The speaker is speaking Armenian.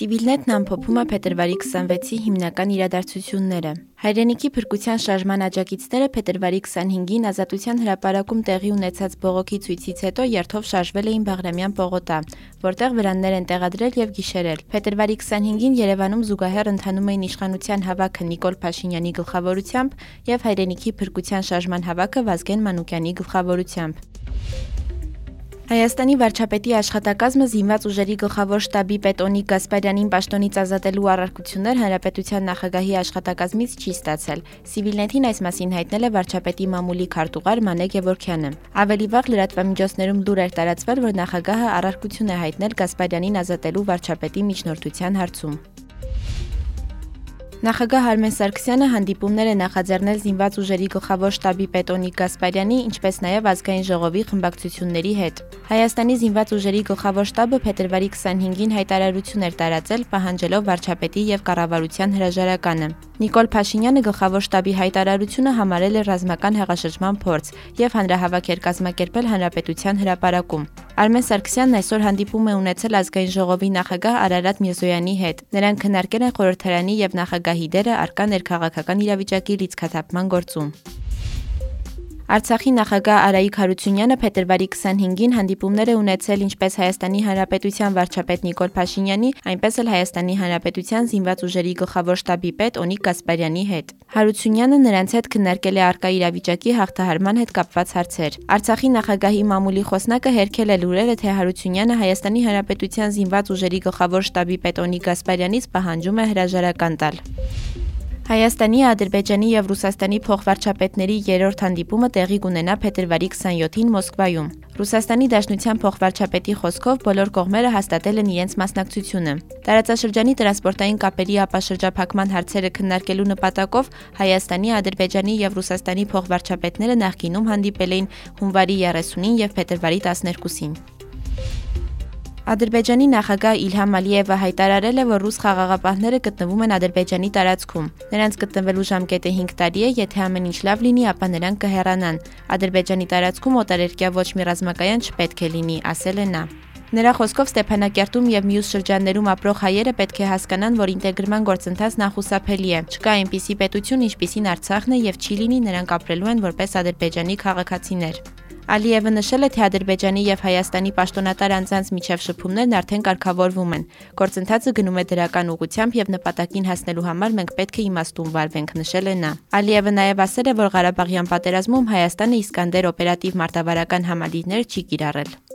Սիվիլնետն ամփոփում է փետրվարի 26-ի հիմնական իրադարձությունները։ Հայրենիքի փրկության շարժման աջակիցները փետրվարի 25-ին Ազատության հրապարակում տեղի ունեցած բողոքի ցույցից հետո երթով շարժվել էին Բաղրամյան պողոտա, որտեղ վրաններ են տեղադրել եւ գիշերել։ Փետրվարի 25-ին Երևանում զուգահեռ ընթանում էին իշխանության հավաքը Նիկոլ Փաշինյանի գլխավորությամբ եւ Հայրենիքի փրկության շարժման հավաքը Վազգեն Մանուկյանի գլխավորությամբ։ Հայաստանի վարչապետի աշխատակազմը զինված ուժերի գլխավոր շտաբի պետ Օնիկ Գասպարյանին պաշտոնից ազատելու առարկություններ հանրապետության նախագահի աշխատակազմից չի ստացել։ Սիվիլնետին այս մասին հայտնել է վարչապետի մամուլի քարտուղար Մանե Գևորքյանը։ Ավելի վաղ լրատվամիջոցներում լուր էր տարածվել, որ նախագահը առարկություն է հայտնել Գասպարյանին ազատելու վարչապետի միջնորդության հարցում։ Նախագահ Արմեն Սարգսյանը հանդիպումներ է նախաձեռնել զինված ուժերի գլխավոր շտաբի պետ Օնիկ Գասպարյանի, ինչպես նաև ազգային ժողովի խմբակցությունների հետ։ Հայաստանի զինված ուժերի գլխավոր շտաբը փետրվարի 25-ին հայտարարություն էր տարածել, պահանջելով վարչապետի եւ կառավարության հրաժարականը։ Նիկոլ Փաշինյանը գլխավոր շտաբի հայտարարությունը համարել է ռազմական հեղաշրջման փորձ եւ հանրահավաք էր կազմակերպել հանրապետության հրապարակում։ Արմեն Սարգսյանն այսօր հանդիպում է ունեցել ազգային ժողովի նախագահ Արարատ Միրզոյանի հետ։ Նրանք քննարկել են խորհրդարանի եւ նախագահի դերը արկա ներքաղաքական իրավիճակի լիցքաթափման գործում։ Արցախի նախագահ Արայիկ Հարությունյանը փետրվարի 25-ին հանդիպումներ է ունեցել ինչպես Հայաստանի Հանրապետության վարչապետ Նիկոլ Փաշինյանի, այնպես էլ Հայաստանի Հանրապետության զինված ուժերի գլխավոր շտաբի պետ Օնիկ Գասպարյանի հետ։ Հարությունյանը նրանց հետ քննարկել է արկա իրավիճակի հաղթահարման հետ կապված հարցեր։ Արցախի նախագահի մամուլի խոսնակը հերքել է լուրերը, թե Հարությունյանը Հայաստանի Հանրապետության զինված ուժերի գլխավոր շտաբի պետ Օնիկ Գասպարյանից պահանջում է հրաժարական տալ։ Հայաստանի, Ադրբեջանի եւ Ռուսաստանի փոխվարչապետների երրորդ հանդիպումը տեղի կունենա փետրվարի 27-ին Մոսկվայում։ Ռուսաստանի Դաշնության փոխվարչապետի խոսքով բոլոր կողմերը հաստատել են իրենց մասնակցությունը։ Տարածաշրջանի տրանսպորտային կապերի ապաշրջափակման հարցերը քննարկելու նպատակով Հայաստանի, Ադրբեջանի եւ Ռուսաստանի փոխվարչապետները նախկինում հանդիպել էին հունվարի 30-ին եւ փետրվարի 12-ին։ Ադրբեջանի նախագահ Իլհամ Ալիևը հայտարարել է, որ ռուս խաղաղապահները գտնվում են Ադրբեջանի տարածքում։ Նրանց գտնվելու ժամկետը 5 տարի է, եթե ամեն ինչ լավ լինի, ապա նրանք կհեռանան։ Ադրբեջանի տարածքում օտարերկրյա ոչ մի ռազմակայան չպետք է լինի, ասել է նա։ Նրա խոսքով Ստեփանակերտում եւ մյուս շրջաններում ապրող հայերը պետք է հասկանան, որ ինտեգրման գործընթացն անխուսափելի է։ Չկա այնպիսի պետություն, ինչպիսին Արցախն է եւ չի լինի նրանք ապրելու են որպես ադրբեջանի քաղաքացիներ։ Ալիևը նշել է, թե Ադրբեջանի եւ Հայաստանի պաշտոնատար անձանց միջև շփումներն արդեն կարգավորվում են։ Գործընթացը գնում է դրական ուղղությամբ եւ նպատակին հասնելու համար մենք պետք է իմաստուն վարվենք, նշել է նա։ Ալիևը նաեւ ասել է, որ Ղարաբաղյան պատերազմում Հայաստանը Իսկանդեր օպերատիվ մարտավարական համալիրներ չի կիրառել։